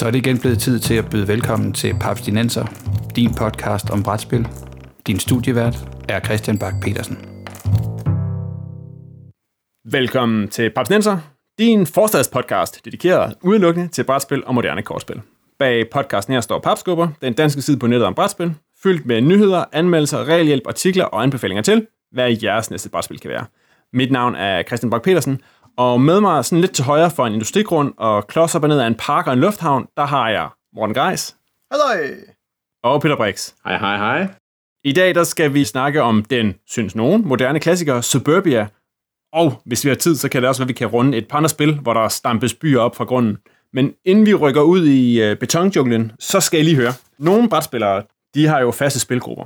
Så er det igen blevet tid til at byde velkommen til Papstinenser, din podcast om brætspil. Din studievært er Christian Bak petersen Velkommen til Papstinenser, din forstadspodcast, dedikeret udelukkende til brætspil og moderne kortspil. Bag podcasten her står Papskubber, den danske side på nettet om brætspil, fyldt med nyheder, anmeldelser, regelhjælp, artikler og anbefalinger til, hvad jeres næste brætspil kan være. Mit navn er Christian Bak petersen og med mig sådan lidt til højre for en industrigrund og klods op og ned af en park og en lufthavn, der har jeg Morten Geis. Hej. Og Peter Brix. Hej, hej, hej. I dag der skal vi snakke om den, synes nogen, moderne klassiker Suburbia. Og hvis vi har tid, så kan det også være, at vi kan runde et par andre spil, hvor der stampes byer op fra grunden. Men inden vi rykker ud i øh, betonjunglen, så skal jeg lige høre. Nogle brætspillere, de har jo faste spilgrupper.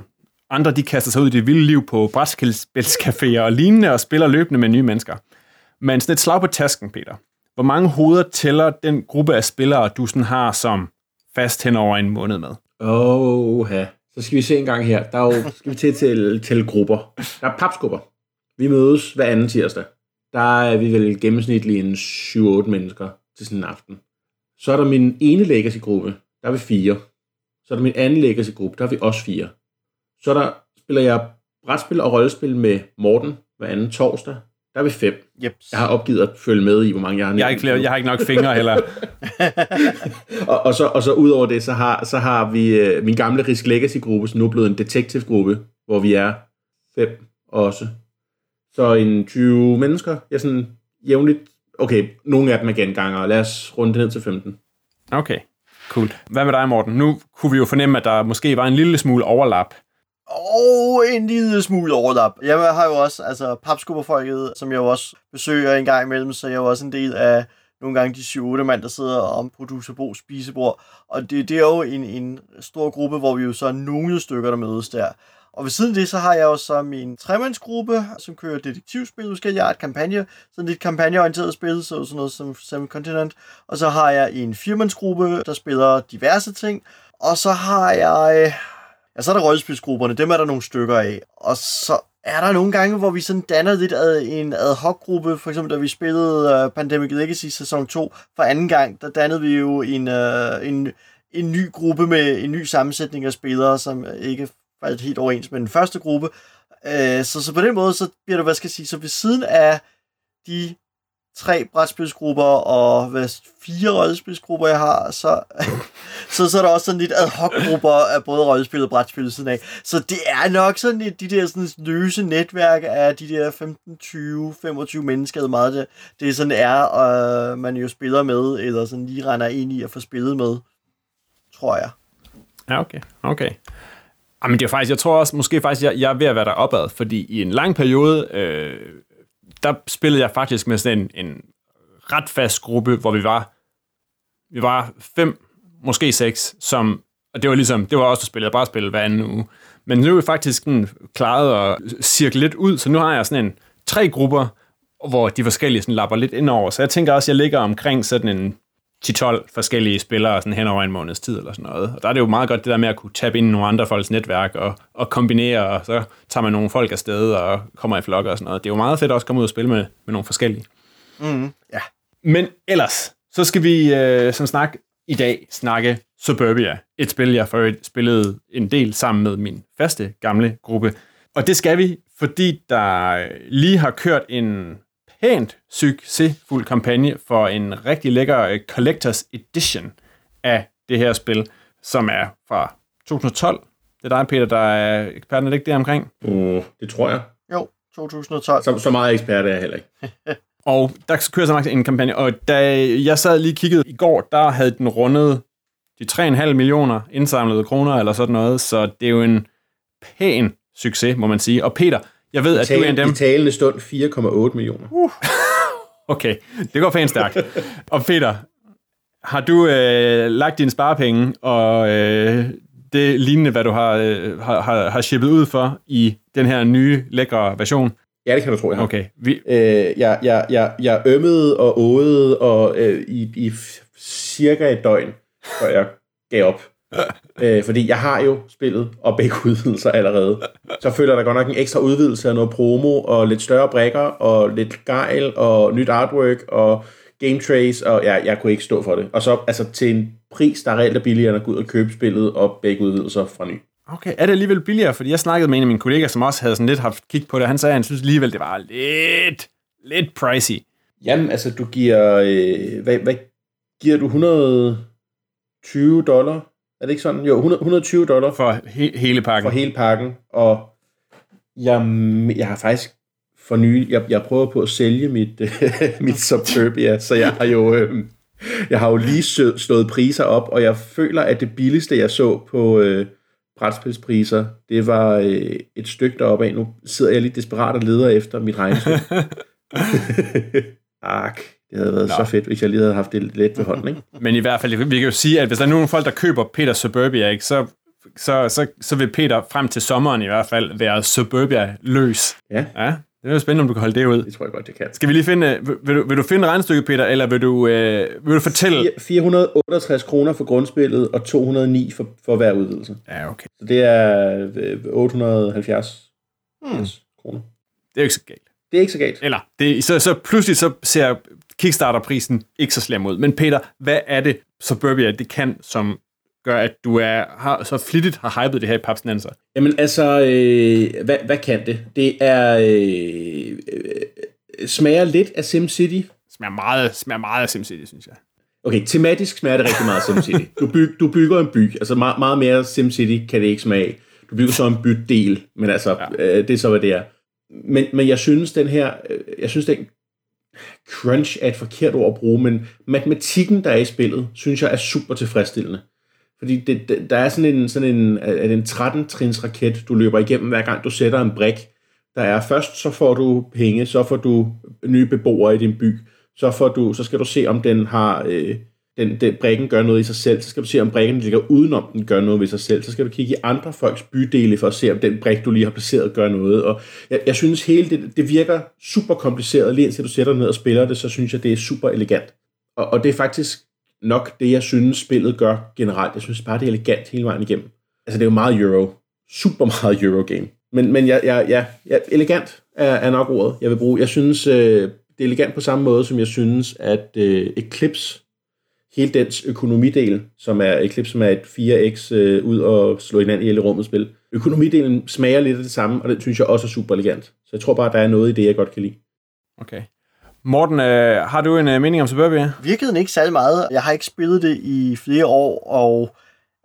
Andre, de kaster sig ud i det vilde liv på brætspilscaféer og lignende og spiller løbende med nye mennesker. Men sådan et slag på tasken, Peter. Hvor mange hoveder tæller den gruppe af spillere, du sådan har som fast hen over en måned med? Åh, ja. Så skal vi se en gang her. Der er jo, skal vi til til, til grupper. Der er papskubber. Vi mødes hver anden tirsdag. Der er vi vel gennemsnitlig en 7-8 mennesker til sådan en aften. Så er der min ene legacy-gruppe. Der er vi fire. Så er der min anden legacy-gruppe. Der er vi også fire. Så er der, spiller jeg brætspil og rollespil med Morten hver anden torsdag. Der er vi fem. Yep. Jeg har opgivet at følge med i, hvor mange jeg har Jeg har ikke, flere, jeg har ikke nok fingre heller. og, og, så, og så ud over det, så har, så har vi øh, min gamle Risk Legacy-gruppe, som nu er blevet en detective-gruppe, hvor vi er fem også. Så en 20 mennesker. Jeg er sådan jævnligt... Okay, nogle af dem er genganger. Lad os runde det ned til 15. Okay, cool. Hvad med dig, Morten? Nu kunne vi jo fornemme, at der måske var en lille smule overlap og en lille smule overlap. Jeg har jo også altså, papskubberfolket, som jeg jo også besøger en gang imellem, så jeg er jo også en del af nogle gange de 7-8 mand, der sidder om producerbo spisebord. Og det, det er jo en, en stor gruppe, hvor vi jo så er nogle stykker, der mødes der. Og ved siden af det, så har jeg jo så min tremandsgruppe, som kører detektivspil. Nu skal jeg have et kampagne, sådan lidt kampagneorienteret spil, så sådan noget som Seven Continent. Og så har jeg en firmandsgruppe, der spiller diverse ting. Og så har jeg Ja, så er der rollespilsgrupperne, dem er der nogle stykker af. Og så er der nogle gange, hvor vi sådan danner lidt af en ad hoc-gruppe. For eksempel, da vi spillede uh, Pandemic Legacy sæson 2 for anden gang, der dannede vi jo en, uh, en, en ny gruppe med en ny sammensætning af spillere, som ikke faldt helt overens med den første gruppe. Uh, så, så på den måde, så bliver det, hvad skal jeg sige, så ved siden af de tre brætspilsgrupper og hvad, fire rollespilsgrupper, jeg har, så, så, så er der også sådan lidt ad hoc-grupper af både rollespil og brætspil siden af. Så det er nok sådan lidt de der sådan løse netværk af de der 15, 20, 25 mennesker, eller meget det, det sådan er, og øh, man jo spiller med, eller sådan lige render ind i at få spillet med, tror jeg. Ja, okay. Okay. Jamen, det er faktisk, jeg tror også, måske faktisk, jeg, jeg er ved at være der opad, fordi i en lang periode, øh, der spillede jeg faktisk med sådan en, en ret fast gruppe, hvor vi var, vi var fem, måske seks, som, og det var ligesom, det var også, der spillede, jeg bare spillede hver anden uge. Men nu er vi faktisk sådan, klaret at cirkle lidt ud, så nu har jeg sådan en tre grupper, hvor de forskellige sådan lapper lidt ind over. Så jeg tænker også, at jeg ligger omkring sådan en 10-12 forskellige spillere sådan hen over en måneds tid eller sådan noget. Og der er det jo meget godt det der med at kunne tabe ind i nogle andre folks netværk og, og kombinere, og så tager man nogle folk afsted og kommer i flokker og sådan noget. Det er jo meget fedt også at komme ud og spille med, med nogle forskellige. Mm, ja. Men ellers, så skal vi øh, som snak i dag snakke Suburbia. Et spil, jeg for spillede en del sammen med min faste gamle gruppe. Og det skal vi, fordi der lige har kørt en pænt succesfuld kampagne for en rigtig lækker øh, Collectors Edition af det her spil, som er fra 2012. Det er dig, Peter, der er eksperten, er det ikke det omkring? Uh, det tror jeg. Jo, 2012. Så, så meget ekspert er jeg heller ikke. og der kører så en kampagne, og da jeg sad lige kiggede i går, der havde den rundet de 3,5 millioner indsamlede kroner eller sådan noget, så det er jo en pæn succes, må man sige. Og Peter, jeg ved, at du er en dem... I talende stund 4,8 millioner. Uh. okay, det går fænt stærkt. og Peter, har du øh, lagt dine sparepenge og øh, det lignende, hvad du har, øh, har, har shippet ud for i den her nye, lækre version? Ja, det kan du tro, jeg har. Okay. Vi... Øh, jeg, jeg, jeg, jeg ømmede og åede og, øh, i, i cirka et døgn, før jeg gav op øh, fordi jeg har jo spillet og begge udvidelser allerede. Så føler der godt nok en ekstra udvidelse af noget promo, og lidt større brækker, og lidt gejl, og nyt artwork, og game trace, og jeg, jeg kunne ikke stå for det. Og så altså, til en pris, der er reelt er billigere end at gå ud og købe spillet og begge udvidelser fra ny. Okay, er det alligevel billigere? Fordi jeg snakkede med en af mine kollegaer, som også havde sådan lidt haft kig på det. Han sagde, at han synes alligevel, det var lidt, lidt pricey. Jamen, altså, du giver... Øh, hvad, hvad giver du? 120 dollar? Er det ikke sådan? Jo, 100, 120 dollar For he- hele pakken. for hele pakken, og jeg, jeg har faktisk for nylig, jeg, jeg prøver på at sælge mit, mit Suburbia, så jeg har jo, øh, jeg har jo lige sø- slået priser op, og jeg føler, at det billigste, jeg så på øh, brætspilspriser, det var øh, et stykke deroppe af. Nu sidder jeg lidt desperat og leder efter mit regnestykke. Ark, det havde været Nå. så fedt, hvis jeg lige havde haft det let ved hånden, ikke? Men i hvert fald, vi kan jo sige, at hvis der er nogen folk, der køber Peter Suburbia, ikke, så, så, så, så vil Peter frem til sommeren i hvert fald være Suburbia løs. Ja, Ja, det er jo spændende, om du kan holde det ud. det tror jeg godt, det kan. Skal vi lige finde, vil, vil, du, vil du finde regnstykket, Peter, eller vil du, øh, vil du fortælle? Fire- 468 kroner for grundspillet, og 209 for, for hver udvidelse. Ja, okay. Så det er øh, 870 hmm. kroner. Det er jo ikke så galt. Det er ikke så galt. Eller, det, så, så pludselig så ser Kickstarter-prisen ikke så slem ud. Men Peter, hvad er det, Suburbia det kan, som gør, at du er, har, så flittigt har hypet det her i Papsnenser? Jamen altså, øh, hvad, hvad kan det? Det er øh, øh, smager lidt af SimCity. Smager meget, smager meget af SimCity, synes jeg. Okay, tematisk smager det rigtig meget af SimCity. Du, byg, du bygger en by, altså meget, meget mere SimCity kan det ikke smage. Du bygger så en bydel, men altså, ja. øh, det er så, hvad det er. Men, men jeg synes, den her, øh, jeg synes, den crunch er et forkert ord at bruge, men matematikken, der er i spillet, synes jeg er super tilfredsstillende. Fordi det, det, der er sådan en, sådan en, øh, er det en 13-trins raket, du løber igennem, hver gang du sætter en brik. Der er først, så får du penge, så får du nye beboere i din by, så, får du, så skal du se, om den har, øh, den, den brikken gør noget i sig selv, så skal du se, om brikken ligger udenom, den gør noget ved sig selv, så skal du kigge i andre folks bydele for at se, om den brik, du lige har placeret, gør noget. Og jeg, jeg synes hele det, det virker super kompliceret, lige indtil du sætter dig ned og spiller det, så synes jeg, det er super elegant. Og, og det er faktisk nok det, jeg synes, spillet gør generelt. Jeg synes bare, det er elegant hele vejen igennem. Altså, det er jo meget Euro. Super meget Eurogame. Men, men ja, ja, ja, ja, elegant er, er nok ordet, jeg vil bruge. Jeg synes, øh, det er elegant på samme måde, som jeg synes, at øh, Eclipse, hele dens økonomidel, som er Eclipse, som er et 4x øh, ud og slå hinanden ihjel i rummet spil, økonomidelen smager lidt af det samme, og det synes jeg også er super elegant. Så jeg tror bare, der er noget i det, jeg godt kan lide. Okay. Morten, øh, har du en øh, mening om Suburbia? Virkede ikke særlig meget. Jeg har ikke spillet det i flere år, og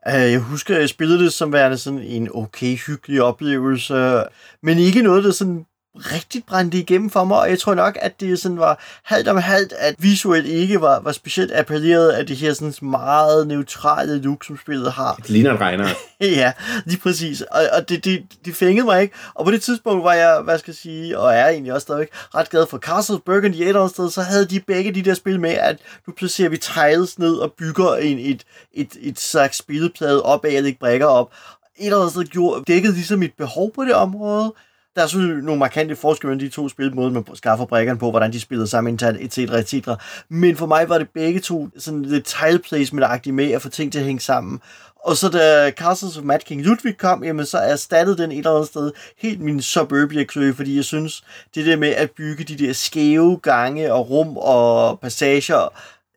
øh, jeg husker, at jeg spillede det som værende sådan en okay, hyggelig oplevelse, men ikke noget, der sådan rigtig brændte igennem for mig, og jeg tror nok, at det sådan var halvt om halvt, at visuelt ikke var, var specielt appelleret af det her sådan meget neutrale look, som spillet har. Det ligner en regner. ja, lige præcis. Og, og det, det, det fængede mig ikke. Og på det tidspunkt var jeg, hvad skal jeg sige, og er egentlig også stadigvæk ret glad for Castle Burgundy et eller andet sted, så havde de begge de der spil med, at nu placerer vi tiles ned og bygger en, et, et, et slags spilleplade op af at lægge brækker op. Et eller andet sted gjorde, dækkede ligesom mit behov på det område. Der er selvfølgelig nogle markante forskelle mellem de to spil, måden man skaffer brækkerne på, hvordan de spillede sammen internt, etc., etc. Men for mig var det begge to sådan lidt tile placement-agtigt med at få ting til at hænge sammen. Og så da Castles of Mad King Ludwig kom, jamen så erstattede den et eller andet sted helt min suburbia kløe, fordi jeg synes, det der med at bygge de der skæve gange og rum og passager,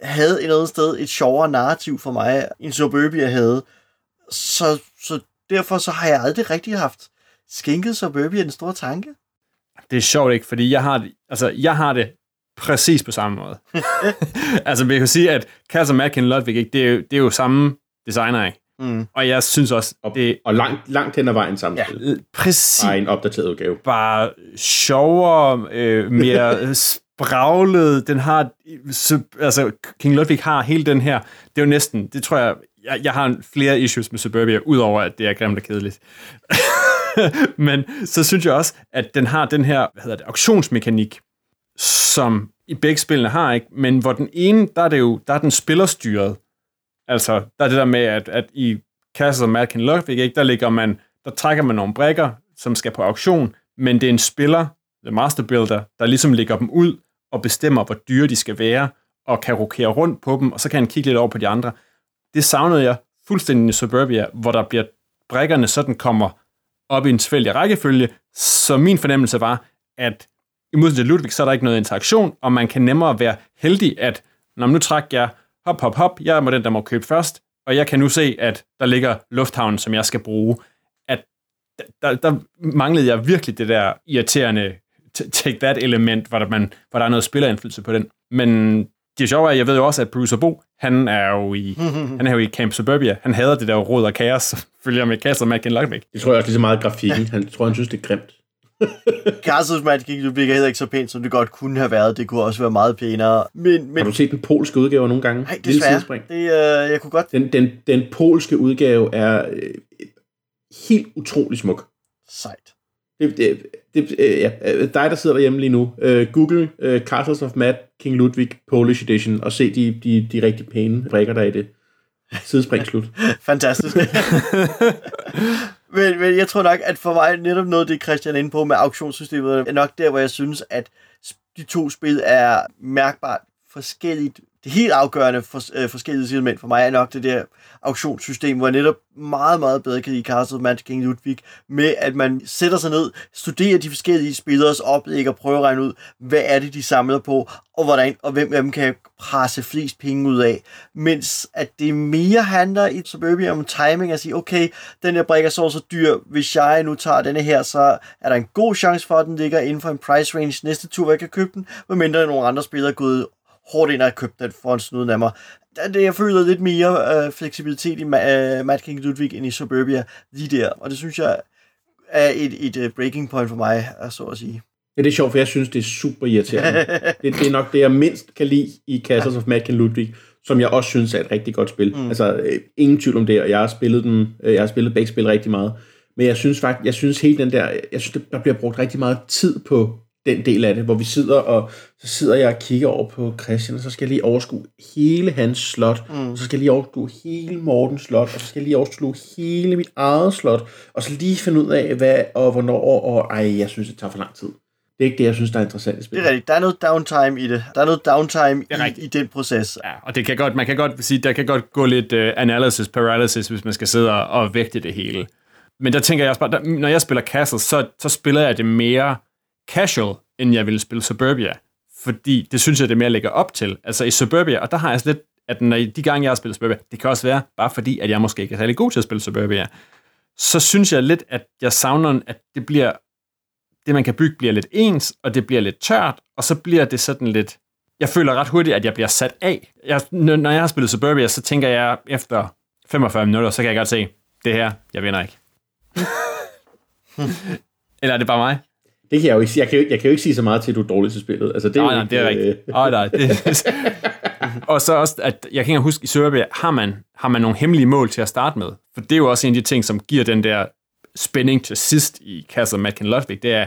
havde et eller andet sted et sjovere narrativ for mig, end suburbia havde. Så, så derfor så har jeg aldrig rigtig haft skænket suburbia en stor tanke. Det er sjovt ikke, fordi jeg har, det- altså, jeg har det præcis på samme måde. altså, vi kan sige, at Castle Mackin Ludwig, ikke, det, er jo, det er jo samme designer, ikke? Mm. Og jeg synes også, Og, det og langt, langt hen ad vejen samme Ja. præcis Bare en opdateret udgave. bare sjovere, øh, mere spraglet. Den har, altså King Ludwig har hele den her, det er jo næsten, det tror jeg, jeg, jeg har flere issues med Suburbia, udover at det er grimt og kedeligt. Men så synes jeg også, at den har den her, hvad hedder det, auktionsmekanik, som i begge spillene har, ikke? Men hvor den ene, der er det jo, der er den spillerstyret. Altså, der er det der med, at, at i Castle of Mad King Ludwig, ikke, der ligger man, der trækker man nogle brækker, som skal på auktion, men det er en spiller, the master builder, der ligesom lægger dem ud og bestemmer, hvor dyre de skal være, og kan rokere rundt på dem, og så kan han kigge lidt over på de andre. Det savnede jeg fuldstændig i Suburbia, hvor der bliver brækkerne sådan kommer op i en tilfældig rækkefølge, så min fornemmelse var, at i modsætning til Ludwig, så er der ikke noget interaktion, og man kan nemmere være heldig, at når nu trækker jeg hop, hop, hop, jeg er den, der må købe først, og jeg kan nu se, at der ligger lufthavnen, som jeg skal bruge. At der, der manglede jeg virkelig det der irriterende take that element, hvor der, man, hvor der er noget spillerindflydelse på den. Men det sjove er, at jeg ved jo også, at Bruce Bo, han er jo i, han er jo i Camp Suburbia. Han hader det der råd og kaos, følger med Kaos og Mac Ludwig. Det tror jeg også lige så meget grafikken. Han tror, han synes, det er grimt. Castles Magic virker heller ikke så pænt, som det godt kunne have været. Det kunne også være meget pænere. Men, men... Har du set den polske udgave nogle gange? Nej, desværre. Det, øh, jeg kunne godt... Den, den, den polske udgave er øh, helt utrolig smuk. Sejt. Det, det, det, øh, ja, øh, dig, der sidder derhjemme lige nu, uh, Google uh, Castles of Mad King Ludwig Polish Edition, og se de, de, de rigtig pæne brækker, der er i det. Sidespring slut. Fantastisk. men, men jeg tror nok, at for mig netop noget, det Christian er inde på med auktionssystemet, er nok der, hvor jeg synes, at de to spil er mærkbart forskelligt. Det helt afgørende for, øh, forskellige element for mig er nok det der auktionssystem, hvor jeg netop meget, meget bedre kan lide Castle Magic King Ludwig, med at man sætter sig ned, studerer de forskellige spillers oplæg og prøver at regne ud, hvad er det, de samler på, og hvordan, og hvem af dem kan presse flest penge ud af. Mens at det mere handler i Suburbia om timing, at sige, okay, den her brik er så så dyr, hvis jeg nu tager denne her, så er der en god chance for, at den ligger inden for en price range næste tur, hvor jeg kan købe den, medmindre nogle andre spillere er gået hårdt ind og købt den for en snuden af mig det, jeg føler lidt mere øh, fleksibilitet i øh, Mad King Ludwig end i Suburbia lige der, og det synes jeg er et, et uh, breaking point for mig, så at sige. Ja, det er sjovt, for jeg synes, det er super irriterende. det, det er nok det, jeg mindst kan lide i Castles of Mad King Ludwig, som jeg også synes er et rigtig godt spil. Mm. Altså, øh, ingen tvivl om det, og jeg har spillet dem, øh, jeg har spillet begge spil rigtig meget. Men jeg synes faktisk, jeg synes helt den der, jeg synes, der bliver brugt rigtig meget tid på den del af det, hvor vi sidder, og så sidder jeg og kigger over på Christian, og så skal jeg lige overskue hele hans slot, mm. og så skal jeg lige overskue hele Mortens slot, og så skal jeg lige overskue hele mit eget slot, og så lige finde ud af, hvad og hvornår, og ej, jeg synes, det tager for lang tid. Det er ikke det, jeg synes, der er interessant i spillet. Det er rigtigt. Der er noget downtime i det. Der er noget downtime i, i den proces. Ja, og det kan godt, man kan godt sige, der kan godt gå lidt uh, analysis paralysis, hvis man skal sidde og vægte det hele. Men der tænker jeg også bare, der, når jeg spiller Castle, så, så spiller jeg det mere casual, end jeg ville spille Suburbia. Fordi det synes jeg, det mere lægger op til. Altså i Suburbia, og der har jeg altså lidt, at når de gange, jeg har spillet Suburbia, det kan også være, bare fordi, at jeg måske ikke er særlig god til at spille Suburbia, så synes jeg lidt, at jeg savner, at det bliver, det man kan bygge bliver lidt ens, og det bliver lidt tørt, og så bliver det sådan lidt, jeg føler ret hurtigt, at jeg bliver sat af. Jeg, når jeg har spillet Suburbia, så tænker jeg efter 45 minutter, så kan jeg godt se, det her, jeg vinder ikke. Eller er det bare mig? Det kan jeg jo ikke sige. Jeg kan jo, jeg kan jo ikke sige så meget til, at du er dårlig til spillet. Altså, det er nej, nej, det er rigtigt. Nej, nej. Det, og så også, at jeg kan ikke huske, i Serbia har man, har man nogle hemmelige mål til at starte med. For det er jo også en af de ting, som giver den der spænding til sidst i Castle Mackin Ludwig. Det er,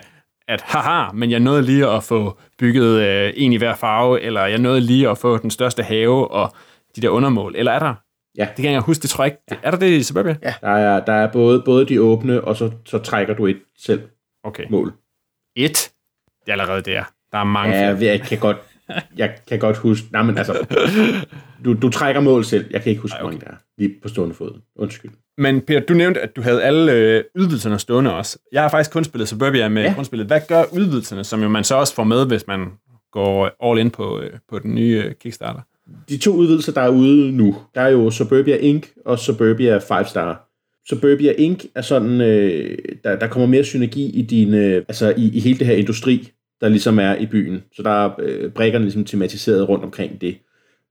at haha, men jeg nåede lige at få bygget øh, en i hver farve, eller jeg nåede lige at få den største have og de der undermål. Eller er der? Ja. Det kan jeg huske, det tror jeg ikke. Ja. Er der det i Suburbia? Ja. Der er, der er både, både de åbne, og så, så trækker du et selv okay. mål et. Det er allerede der. Der er mange ja, flere. Jeg kan godt, jeg kan godt huske... Nej, men altså... Du, du trækker mål selv. Jeg kan ikke huske, Ej, okay. hvor mange der er. Lige på stående fod. Undskyld. Men Peter, du nævnte, at du havde alle øh, udvidelserne stående også. Jeg har faktisk kun spillet Suburbia med ja. grundspillet. Hvad gør udvidelserne, som jo man så også får med, hvis man går all in på, øh, på den nye øh, Kickstarter? De to udvidelser, der er ude nu, der er jo Suburbia Inc. og Suburbia 5 Star. Suburbia Inc. er sådan, øh, der, der kommer mere synergi i din, øh, altså i, i hele det her industri, der ligesom er i byen. Så der er øh, brækkerne ligesom tematiseret rundt omkring det.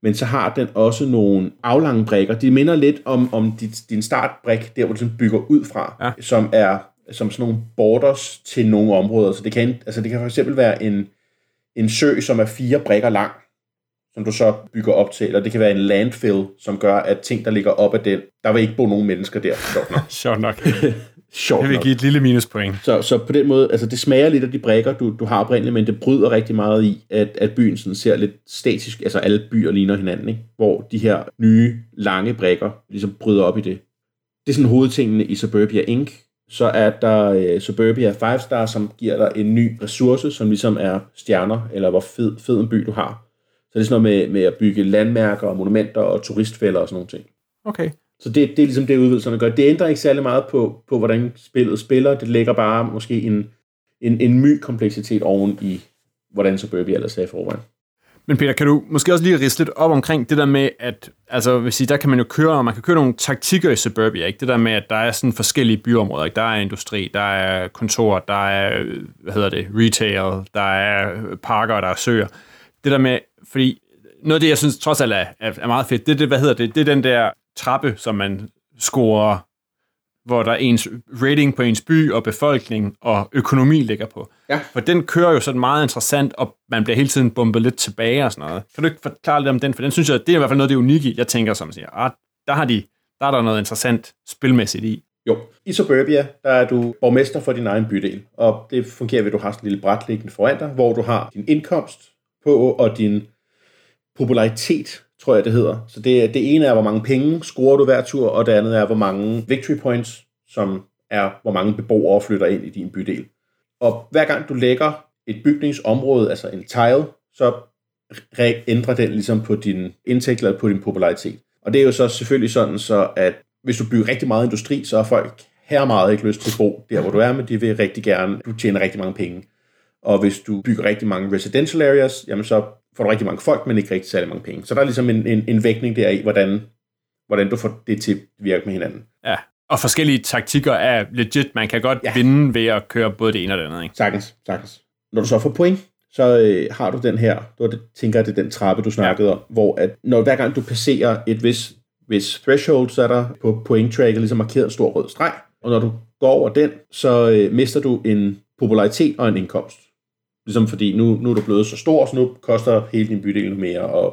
Men så har den også nogle aflange brækker. De minder lidt om, om dit, din startbrik, der hvor du ligesom bygger ud fra, ja. som er som sådan nogle borders til nogle områder. Så det kan, altså det kan for eksempel være en, en sø, som er fire brækker lang, som du så bygger op til, eller det kan være en landfill, som gør, at ting, der ligger op af den, der vil ikke bo nogen mennesker der, sjovt nok. sjovt nok. sjovt det vil give et lille minuspoint. Så, så på den måde, altså det smager lidt af de brækker, du, du har oprindeligt, men det bryder rigtig meget i, at, at byen sådan ser lidt statisk, altså alle byer ligner hinanden, ikke? hvor de her nye, lange brækker ligesom bryder op i det. Det er sådan hovedtingene i Suburbia Inc., så er der uh, Suburbia 5 Star, som giver dig en ny ressource, som ligesom er stjerner, eller hvor fed, fed en by du har. Så det er sådan noget med, med at bygge landmærker og monumenter og turistfælder og sådan nogle ting. Okay. Så det, det er ligesom det, udvidelserne gør. Det ændrer ikke særlig meget på, på hvordan spillet spiller. Det lægger bare måske en, en, en my kompleksitet oven i, hvordan Suburbia ellers er i forvejen. Men Peter, kan du måske også lige ridse lidt op omkring det der med, at altså, hvis sige, der kan man jo køre, man kan køre nogle taktikker i Suburbia, ikke? Det der med, at der er sådan forskellige byområder, ikke? Der er industri, der er kontor, der er, hvad hedder det, retail, der er parker, der er søer. Det der med, fordi noget af det, jeg synes trods alt er, er meget fedt, det er det, hvad hedder det, det er den der trappe, som man scorer hvor der er ens rating på ens by og befolkning og økonomi ligger på. Ja. For den kører jo sådan meget interessant, og man bliver hele tiden bumpet lidt tilbage og sådan noget. Kan du ikke forklare lidt om den? For den synes jeg, det er i hvert fald noget, det er unikke, jeg tænker som siger, ah, der har de, der er der noget interessant spilmæssigt i. Jo, i Suburbia, der er du borgmester for din egen bydel, og det fungerer ved, at du har sådan en lille bræt liggende foran dig, hvor du har din indkomst på, og din popularitet, tror jeg det hedder. Så det, det ene er, hvor mange penge scorer du hver tur, og det andet er, hvor mange victory points, som er, hvor mange beboere flytter ind i din bydel. Og hver gang du lægger et bygningsområde, altså en tile, så ændrer den ligesom på din indtægt eller på din popularitet. Og det er jo så selvfølgelig sådan, så at hvis du bygger rigtig meget industri, så har folk her meget ikke lyst til at bo der, hvor du er, men de vil rigtig gerne, du tjener rigtig mange penge. Og hvis du bygger rigtig mange residential areas, jamen så får du rigtig mange folk, men ikke rigtig særlig mange penge. Så der er ligesom en, en, en vægtning der i, hvordan, hvordan du får det til at virke med hinanden. Ja, og forskellige taktikker er legit. Man kan godt ja. vinde ved at køre både det ene og det andet. Ikke? Sagtens, sagtens. Når du så får point, så øh, har du den her, du tænker, det er den trappe, du snakkede ja. om, hvor at når hver gang du passerer et vis, vis threshold, så er der på point tracker ligesom markeret en stor rød streg, og når du går over den, så øh, mister du en popularitet og en indkomst. Ligesom fordi nu, nu er du blevet så stor, så nu koster hele din bydel mere at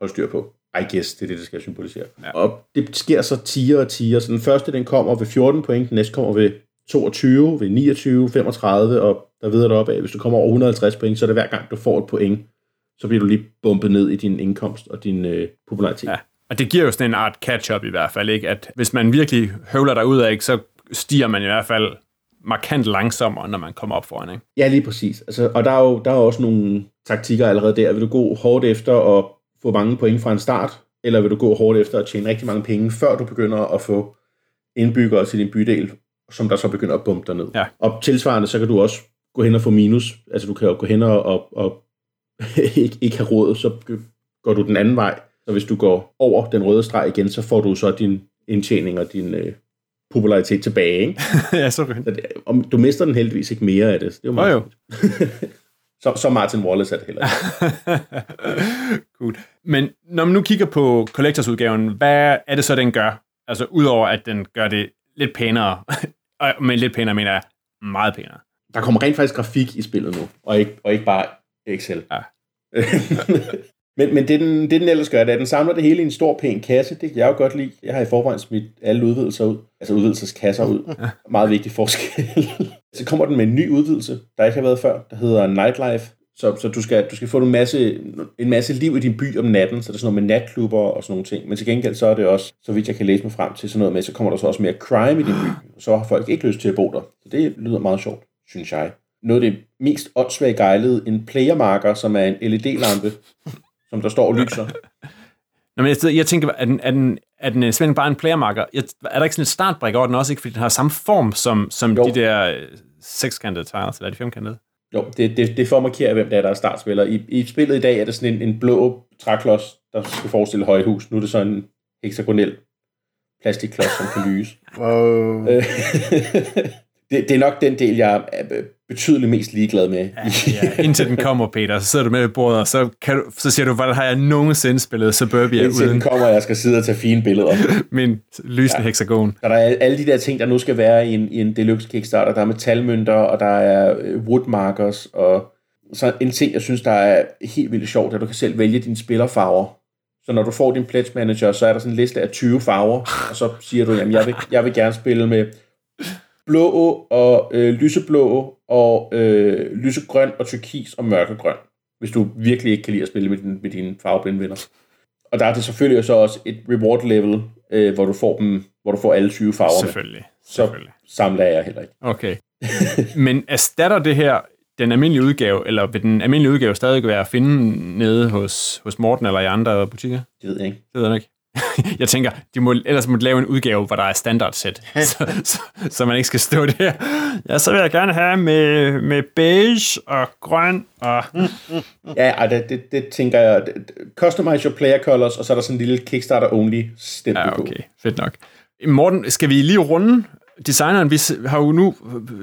holde styr på. I guess, det er det, det skal symbolisere. Ja. Og det sker så tiger og tiger. Så den første, den kommer ved 14 point, den næste kommer ved 22, ved 29, 35, og der videre op af. Hvis du kommer over 150 point, så er det hver gang, du får et point, så bliver du lige bumpet ned i din indkomst og din øh, popularitet. Ja. Og det giver jo sådan en art catch-up i hvert fald, ikke? At hvis man virkelig høvler dig ud af, ikke, så stiger man i hvert fald markant langsommere, når man kommer op foran, ikke? Ja, lige præcis. Altså, og der er jo der er også nogle taktikker allerede der. Vil du gå hårdt efter at få mange point fra en start, eller vil du gå hårdt efter at tjene rigtig mange penge, før du begynder at få indbyggere til din bydel, som der så begynder at bumpe dig ned. Ja. Og tilsvarende, så kan du også gå hen og få minus. Altså du kan jo gå hen og, og, og ikke, ikke have råd, så går du den anden vej. Så hvis du går over den røde streg igen, så får du så din indtjening og din øh, popularitet tilbage. Ikke? ja, så det, om, Du mister den heldigvis ikke mere af det. Det er jo meget oh, jo. så, så Martin Wallace er det heller. Cool. Men når man nu kigger på Collectors-udgaven, hvad er det så, den gør? Altså udover at den gør det lidt pænere, men lidt pænere mener jeg meget pænere. Der kommer rent faktisk grafik i spillet nu, og ikke, og ikke bare Excel. Ja. Men, men det den, det, den ellers gør, det er, at den samler det hele i en stor, pæn kasse. Det kan jeg jo godt lide. Jeg har i forvejen smidt alle udvidelser ud. Altså udvidelseskasser ud. Ja. Meget vigtig forskel. så kommer den med en ny udvidelse, der ikke har været før, der hedder Nightlife. Så, så du, skal, du skal få en masse, en masse liv i din by om natten, så der er sådan noget med natklubber og sådan nogle ting. Men til gengæld så er det også, så vidt jeg kan læse mig frem til sådan noget med, så kommer der så også mere crime i din by. Så har folk ikke lyst til at bo der. Så det lyder meget sjovt, synes jeg. Noget af det mest åndssvagt gejlede, en playermarker, som er en LED-lampe, som der står og lyser. Nå, men jeg, jeg tænker, er den, er den, er den simpelthen bare en playermarker? Er der ikke sådan et startbrik over den også, ikke? Fordi den har samme form som, som de der øh, sekskantede tiles, eller de femkantede? Jo, det, det, det får at markere, hvem der er, der er startspiller. I, I spillet i dag er det sådan en, en blå træklods, der skal forestille højhus. Nu er det sådan en hexagonel plastikklods, som kan lyse. Wow. Øh, det, det er nok den del, jeg er betydeligt mest ligeglad med. Ja, ja. Indtil den kommer, Peter, så sidder du med ved bordet, og så, kan du, så siger du, hvordan har jeg nogensinde spillet Suburbia Indtil uden... den kommer, og jeg skal sidde og tage fine billeder. Min lysende ja. hexagon. Så der er alle de der ting, der nu skal være i en, i en deluxe Kickstarter. Der er metalmønter, og der er øh, woodmarkers, og så en ting, jeg synes, der er helt vildt sjovt, at du kan selv vælge dine spillerfarver. Så når du får din pledge manager, så er der sådan en liste af 20 farver, og så siger du, jamen jeg vil, jeg vil gerne spille med blå og øh, lyseblå og øh, lysegrøn og turkis og mørkegrøn, hvis du virkelig ikke kan lide at spille med, din, med dine farveblinde venner. Og der er det selvfølgelig så også et reward level, øh, hvor du får dem, hvor du får alle 20 farver Selvfølgelig. Så selvfølgelig. samler jeg heller ikke. Okay. Men erstatter det her den almindelige udgave, eller vil den almindelige udgave stadig være at finde nede hos, hos Morten eller i andre butikker? Det ved jeg ikke. Det ved jeg ikke. jeg tænker, de må ellers må lave en udgave, hvor der er standard sæt, så, så, så, man ikke skal stå der. Ja, så vil jeg gerne have med, med beige og grøn og... Ja, det, det, det tænker jeg. Customize your player colors, og så er der sådan en lille Kickstarter-only stempel Ja, på. okay. Fedt nok. Morten, skal vi lige runde designeren? Vi har jo nu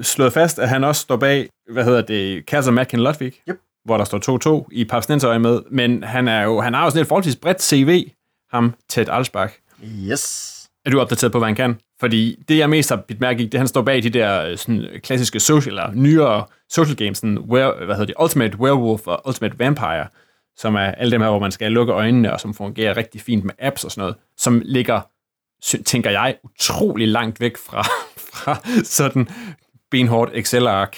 slået fast, at han også står bag, hvad hedder det, Kasser Matkin Ludwig, Yep. hvor der står 2-2 i Papsnensøje med, men han, er jo, han har jo sådan et forholdsvis bredt CV, ham Ted Alsbach. Yes. Er du opdateret på, hvad han kan? Fordi det, jeg mest har bidt mærke i, det han står bag de der øh, sådan, klassiske social, eller nyere social games, sådan, where, hvad hedder det, Ultimate Werewolf og Ultimate Vampire, som er alle dem her, hvor man skal lukke øjnene, og som fungerer rigtig fint med apps og sådan noget, som ligger, tænker jeg, utrolig langt væk fra, fra sådan benhårdt Excel-ark,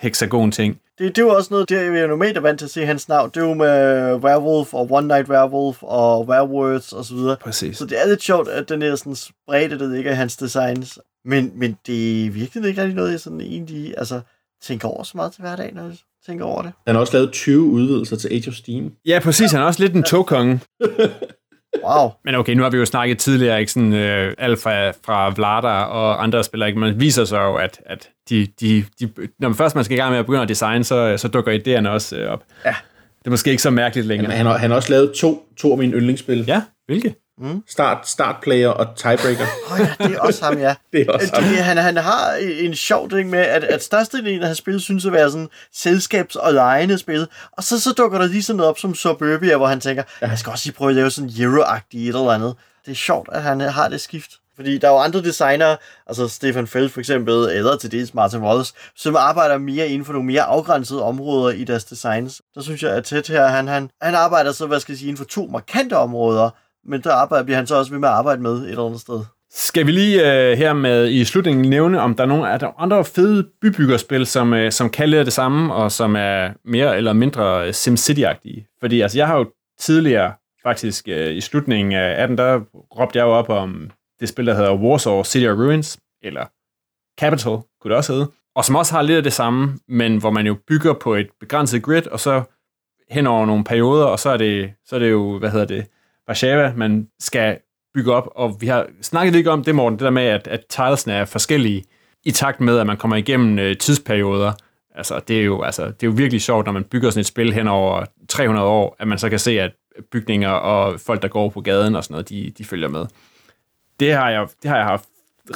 hexagon-ting. Det, det er jo også noget, der vi er normalt er vant til at se hans navn. Det er jo med Werewolf og One Night Werewolf og Werewolves og så videre. Præcis. Så det er lidt sjovt, at den er sådan spredte, der ligger i hans designs. Men, men det er virkelig ikke rigtig noget, jeg sådan egentlig altså, tænker over så meget til hverdag, når jeg tænker over det. Han har også lavet 20 udvidelser til Age of Steam. Ja, præcis. Han er også lidt en togkonge. Wow. Men okay, nu har vi jo snakket tidligere, ikke sådan, øh, alt fra, fra Vlada og andre spillere, ikke? Man viser sig jo, at, at de, de, de, når man først man skal i gang med at begynde at designe, så, så dukker idéerne også øh, op. Ja. Det er måske ikke så mærkeligt længere. Men han har, han har også lavet to, to af mine yndlingsspil. Ja, hvilke? Start, start Player og Tiebreaker. Åh oh, ja, det er også ham, ja. Det er også det, ham. han, han har en sjov ting med, at, at størstedelen af hans spil synes at være sådan selskabs- og lejende spil. Og så, så dukker der lige sådan noget op som Suburbia, hvor han tænker, jeg skal også lige prøve at lave sådan Euro-agtigt et eller andet. Det er sjovt, at han har det skift. Fordi der er jo andre designere, altså Stefan Feld for eksempel, eller til dels Martin Wallace, som arbejder mere inden for nogle mere afgrænsede områder i deres designs. Der synes jeg, at tæt her, han, han, han arbejder så, hvad skal jeg sige, inden for to markante områder, men der arbejder, bliver han så også ved med at arbejde med et eller andet sted. Skal vi lige øh, her med i slutningen nævne, om der er nogle er der andre fede bybyggerspil, som, øh, som kan lidt det samme, og som er mere eller mindre øh, SimCity-agtige? Fordi altså, jeg har jo tidligere, faktisk øh, i slutningen af 18, der råbte jeg jo op om det spil, der hedder Warsaw City of Ruins, eller Capital, kunne det også hedde, og som også har lidt af det samme, men hvor man jo bygger på et begrænset grid, og så hen over nogle perioder, og så er det, så er det jo, hvad hedder det, Warszawa, man skal bygge op, og vi har snakket lidt om det, Morten, det der med, at, at tilesene er forskellige i takt med, at man kommer igennem øh, tidsperioder. Altså, det er, jo, altså, det er jo virkelig sjovt, når man bygger sådan et spil hen over 300 år, at man så kan se, at bygninger og folk, der går på gaden og sådan noget, de, de følger med. Det har jeg, det har jeg haft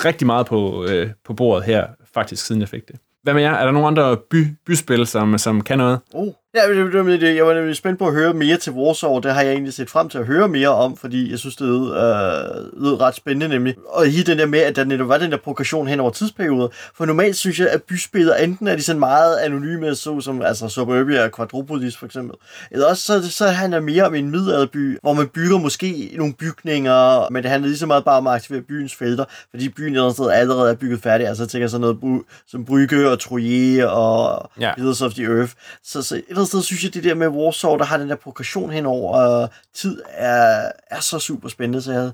rigtig meget på, øh, på bordet her, faktisk, siden jeg fik det. Hvad med jer? Er der nogle andre by, byspil, som, som kan noget? Oh. Ja, det, det, det, det, jeg var nemlig spændt på at høre mere til Warsaw. Det har jeg egentlig set frem til at høre mere om, fordi jeg synes, det lød, øh, lød ret spændende nemlig. Og lige den der med, at der netop var den der progression hen over tidsperioder. For normalt synes jeg, at byspillet enten er de sådan meget anonyme, så som altså Suburbia og Quadropolis for eksempel. Eller også så, så handler det mere om en middelalderby, hvor man bygger måske nogle bygninger, men det handler lige så meget bare om at aktivere byens felter, fordi byen et sted allerede er bygget færdig. Altså jeg tænker sådan noget som Brygge og Troje og Ja. of the Earth. Så, så et andet sted synes jeg, det der med Warsaw, der har den der progression henover og øh, tid, er, er så super spændende, så jeg havde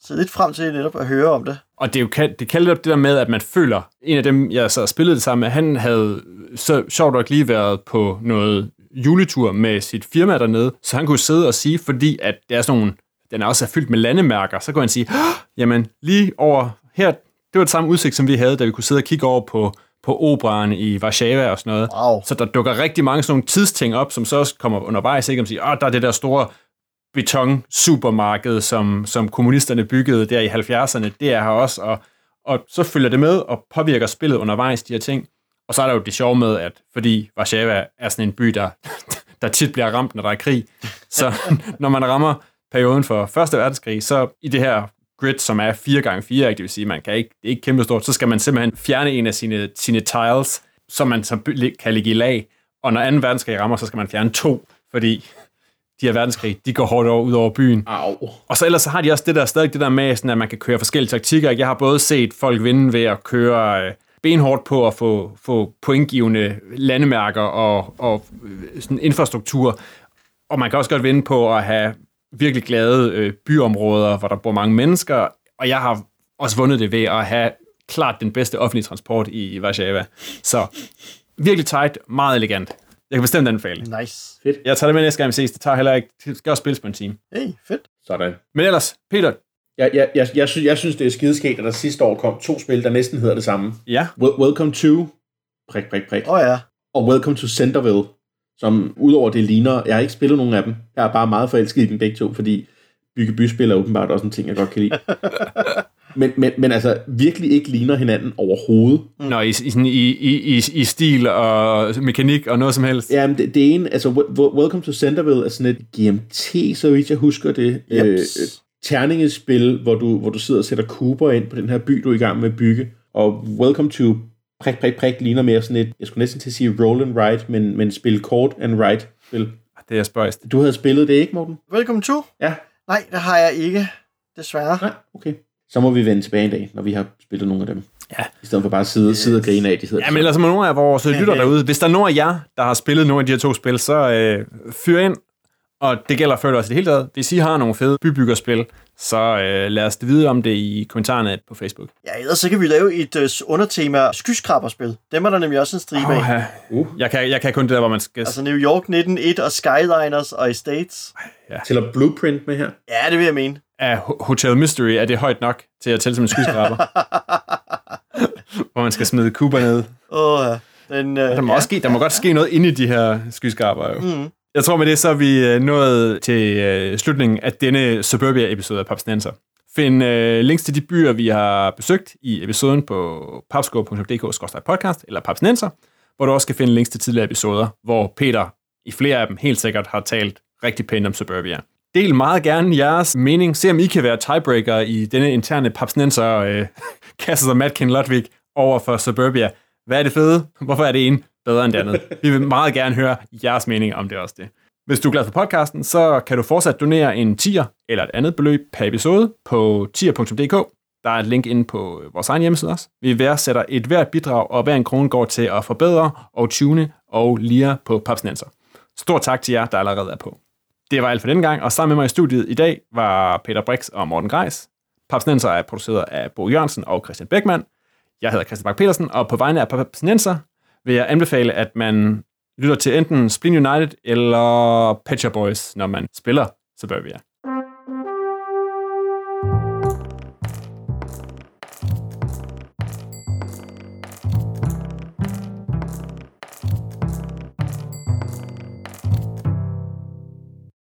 så lidt frem til netop at høre om det. Og det, er jo, kan- det kan lidt op det der med, at man føler, en af dem, jeg så spillede det sammen med, han havde så sjovt nok lige været på noget juletur med sit firma dernede, så han kunne sidde og sige, fordi at det er sådan nogle, den er også er fyldt med landemærker, så kunne han sige, jamen lige over her, det var det samme udsigt, som vi havde, da vi kunne sidde og kigge over på, på operan i Warszawa og sådan noget. Wow. Så der dukker rigtig mange sådan nogle tidsting op, som så også kommer undervejs, ikke? Om at sige, åh, der er det der store beton supermarked, som, som kommunisterne byggede der i 70'erne, det er her også, og, og så følger det med og påvirker spillet undervejs, de her ting. Og så er der jo det sjove med, at fordi Warszawa er sådan en by, der, der tit bliver ramt, når der er krig, så når man rammer perioden for Første Verdenskrig, så i det her grid, som er 4x4, ikke? det vil sige, man kan ikke, det er ikke kæmpe stort, så skal man simpelthen fjerne en af sine, sine tiles, som man så kan ligge i lag, og når 2. verdenskrig rammer, så skal man fjerne to, fordi de her verdenskrig, de går hårdt over, ud over byen. Au. Og så ellers så har de også det der, stadig det der med, sådan, at man kan køre forskellige taktikker. Jeg har både set folk vinde ved at køre øh, benhårdt på at få, få pointgivende landemærker og, og øh, sådan infrastruktur. Og man kan også godt vinde på at have virkelig glade øh, byområder, hvor der bor mange mennesker. Og jeg har også vundet det ved at have klart den bedste offentlige transport i, Warszawa. Så virkelig tight, meget elegant. Jeg kan bestemt anbefale. Nice. Jeg tager det med næste gang, vi ses. Det tager heller ikke... Det skal også spilles på en time. Hey, fedt. Sådan. Men ellers, Peter, Jeg, jeg, jeg, jeg, synes, jeg synes, det er skideskægt, at der sidste år kom to spil, der næsten hedder det samme. ja, Wel- Welcome to... Prik, prik, prik. Åh oh, ja. Og Welcome to Centerville, som udover det ligner... Jeg har ikke spillet nogen af dem. Jeg er bare meget forelsket i dem begge to, fordi bygge byspil er åbenbart også en ting, jeg godt kan lide. men, men, men altså, virkelig ikke ligner hinanden overhovedet. Nå, i, i, i, i, i, i stil og mekanik og noget som helst. Ja, men det, det ene, altså Wel- Wel- Welcome to Centerville er sådan et GMT, så vidt jeg husker det. Øh, terningespil, hvor du, hvor du sidder og sætter kuber ind på den her by, du er i gang med at bygge. Og Welcome to prik, prik, prik ligner mere sådan et, jeg skulle næsten til at sige roll and write, men, men spil kort and write spil. Det er spøjst. Du havde spillet det, ikke Morten? Welcome to. Ja. Nej, det har jeg ikke. Desværre. Nej, okay. Så må vi vende tilbage en dag, når vi har spillet nogle af dem. Ja. I stedet for bare at sidde, sidde og grine af, de hedder Ja, men ellers må nogle af vores lytter derude, hvis der er nogen af jer, der har spillet nogle af de her to spil, så øh, fyr ind. Og det gælder for også i det hele taget. Hvis I har nogle fede bybyggerspil, så øh, lad os det vide om det i kommentarerne på Facebook. Ja, ellers så kan vi lave et uh, undertema skyskraberspil. Dem er der nemlig også en stribe af. ja. Uh. jeg, kan, jeg kan kun det der, hvor man skal... Altså New York 1901 og Skyliners og Estates. Tæller Blueprint med her? Ja, det vil jeg mene. Er Ho- Hotel Mystery, er det højt nok til at tælle som en skyskraber? hvor man skal smide kuber ned. Åh, ja. Den, uh, Der må, ja. også ske, der må godt ske noget inde i de her skyskraber. Jo. Mm. Jeg tror med det, så er vi øh, nået til øh, slutningen af denne Suburbia-episode af Papsnenser. Find øh, links til de byer, vi har besøgt i episoden på papsko.dk-podcast eller papsnenser, hvor du også kan finde links til tidligere episoder, hvor Peter i flere af dem helt sikkert har talt rigtig pænt om Suburbia. Del meget gerne jeres mening. Se om I kan være tiebreaker i denne interne papsnenser øh, Kasses og Matkin Ludwig over for Suburbia. Hvad er det fede? Hvorfor er det en bedre end det andet? Vi vil meget gerne høre jeres mening om det også det. Hvis du er glad for podcasten, så kan du fortsat donere en tier eller et andet beløb per episode på tier.dk. Der er et link inde på vores egen hjemmeside også. Vi værdsætter et hvert bidrag, og hver en krone går til at forbedre og tune og lire på Papsnenser. Stor tak til jer, der allerede er på. Det var alt for denne gang, og sammen med mig i studiet i dag var Peter Brix og Morten Greis. Papsnenser er produceret af Bo Jørgensen og Christian Beckmann. Jeg hedder Christian Bak petersen og på vegne af Papsnenser vil jeg anbefale, at man lytter til enten Spleen United eller Patcher Boys, når man spiller Suburbia.